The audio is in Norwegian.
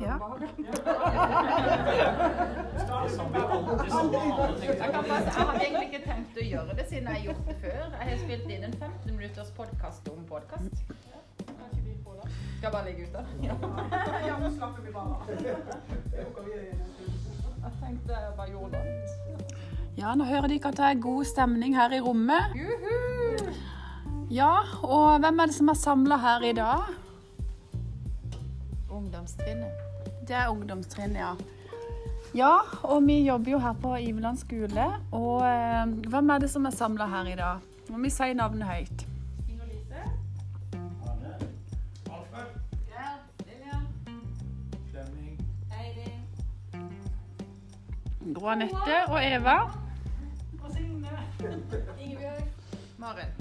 Ja. Jeg, kan bare, jeg hadde egentlig ikke tenkt å gjøre det siden jeg har gjort det før. Jeg har spilt inn en 15 minutters podkast om podkast. Skal jeg bare ligge ute. Ja. Ja, nå slapper vi bare av. Jeg tenkte jeg bare gjorde noe. ja, nå hører dere at det er god stemning her i rommet. Ja, og hvem er det som er samla her i dag? Ungdomstrinnet. Det er ungdomstrinn, ja. Ja, og vi jobber jo her på Iveland skole. Og eh, hvem er det som er samla her i dag? Må vi si navnet høyt. Gro Anette og Eva. Og Signe. Ingebjørg. Maren.